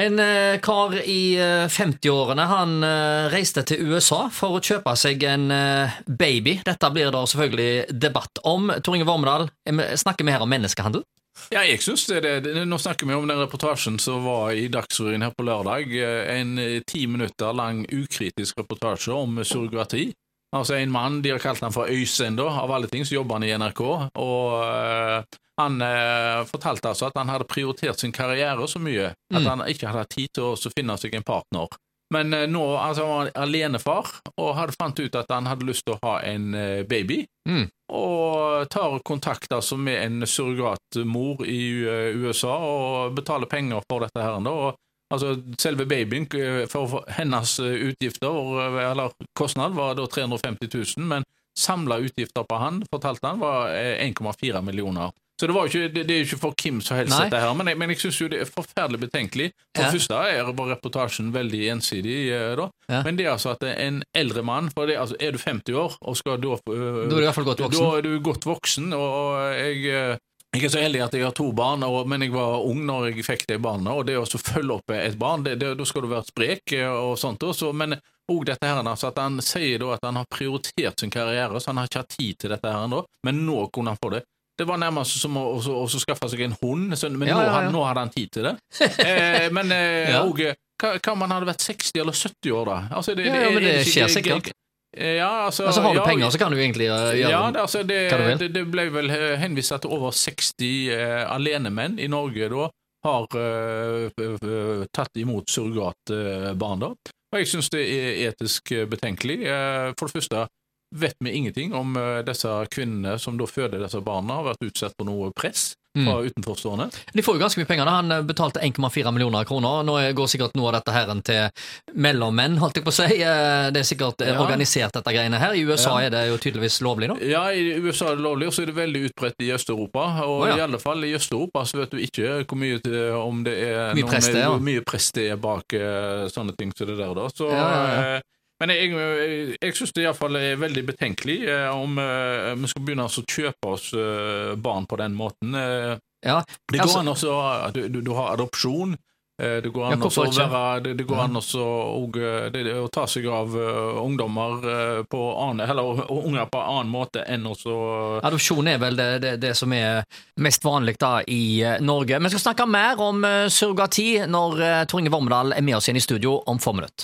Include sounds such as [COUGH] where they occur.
En eh, kar i eh, 50-årene han eh, reiste til USA for å kjøpe seg en eh, baby. Dette blir det selvfølgelig debatt om. Tor Inge Vormedal, eh, snakker vi her om menneskehandel? Ja, jeg synes det, det, det. Nå snakker vi om den reportasjen som var i Dagsrevyen her på lørdag. Eh, En eh, ti minutter lang ukritisk reportasje om surrogati. Altså En mann, de har kalt han for Øystein, da, av alle ting, så jobber han i NRK. Og eh, han eh, fortalte altså at han hadde prioritert sin karriere så mye at Mm. han ikke hadde tid til å finne seg en partner. Men eh, nå altså, han var alenefar, og hadde fant ut at han hadde lyst til å ha en eh, baby. Mm. Og tar kontakt altså med en surrogatmor i uh, USA og betaler penger for dette her. Og, altså, selve babyen, eh, for hennes eh, utgifter, eh, eller kostnad, var da 350 000, men samla utgifter på han, fortalte han, var eh, 1,4 millioner. Så det, var ikke, det, det er jo ikke for hvem som helst, Nei. dette her, men jeg, men jeg syns jo det er forferdelig betenkelig. For Ja. det første er bare reportasjen veldig ensidig, eh, da. Ja. Men det er altså at en eldre mann, for det, altså, er du 50 år og skal da øh, Da er du i hvert fall godt voksen. Da er du godt voksen, og jeg, eh, jeg er så heldig at jeg har to barn, og, men jeg var ung når jeg fikk de barna, og det å følge opp et barn, det, det, da skal du være sprek eh, og sånt også, men òg dette her, altså at han sier at han har prioritert sin karriere, så han har ikke hatt tid til dette her ennå. men nå kunne han få det. Det var nærmest som å også, også skaffe seg en hund, så, men Ja, nå, ja, ja. Han, nå hadde han tid til det. [LAUGHS] Eh, men eh, og, eh, hva, hva om han hadde vært 60 eller 70 år, da? Altså, ja, men det ikke- skjer sikkert. Ja, altså, Altså Har du ja, penger, så kan du egentlig uh, gjøre ja, det, altså, det, hva du vil. det, det ble vel eh, henvist at over 60 uh, alenemenn i Norge da har uh, f- tatt imot surrogatbarn. da. Og jeg syns det er etisk eh, betenkelig. Eh, for det første vet vi ingenting om eh, disse kvinnene som da føder disse barna, har vært utsatt for noe press Mm. fra utenforstående. De får jo ganske mye penger. da. Han eh, betalte 1,4 millioner kroner. Nå går sikkert noe av dette her til mellommenn, holdt jeg på å si. Eh, Det er sikkert eh, Ja. organisert, dette greiene her. I USA Ja. er det jo tydeligvis lovlig, da. Ja, i USA er det lovlig, og så er det veldig utbredt i Øst-Europa. Og oh, ja. i alle fall i Øst-Europa så vet du ikke hvor mye om det er Mye press det er, ja. mye press det er bak sånne ting som det der, da. Så, men jeg, jeg, jeg syns det iallfall er veldig betenkelig eh, om eh, vi skal begynne altså å kjøpe oss eh, barn på den måten. Eh, Ja, det går Altså- an også du, du, du har adopsjon. eh, Det går an også være Det, det går an også og, eh, det, å ta seg av eh, ungdommer eh, på annen Eller unger på annen måte enn også Adopsjon er vel det, det, det som er mest vanlig da i eh, Norge. Vi skal snakke mer om eh, surrogati når eh, Tor Inge Vormedal er med oss igjen i studio om få minutter.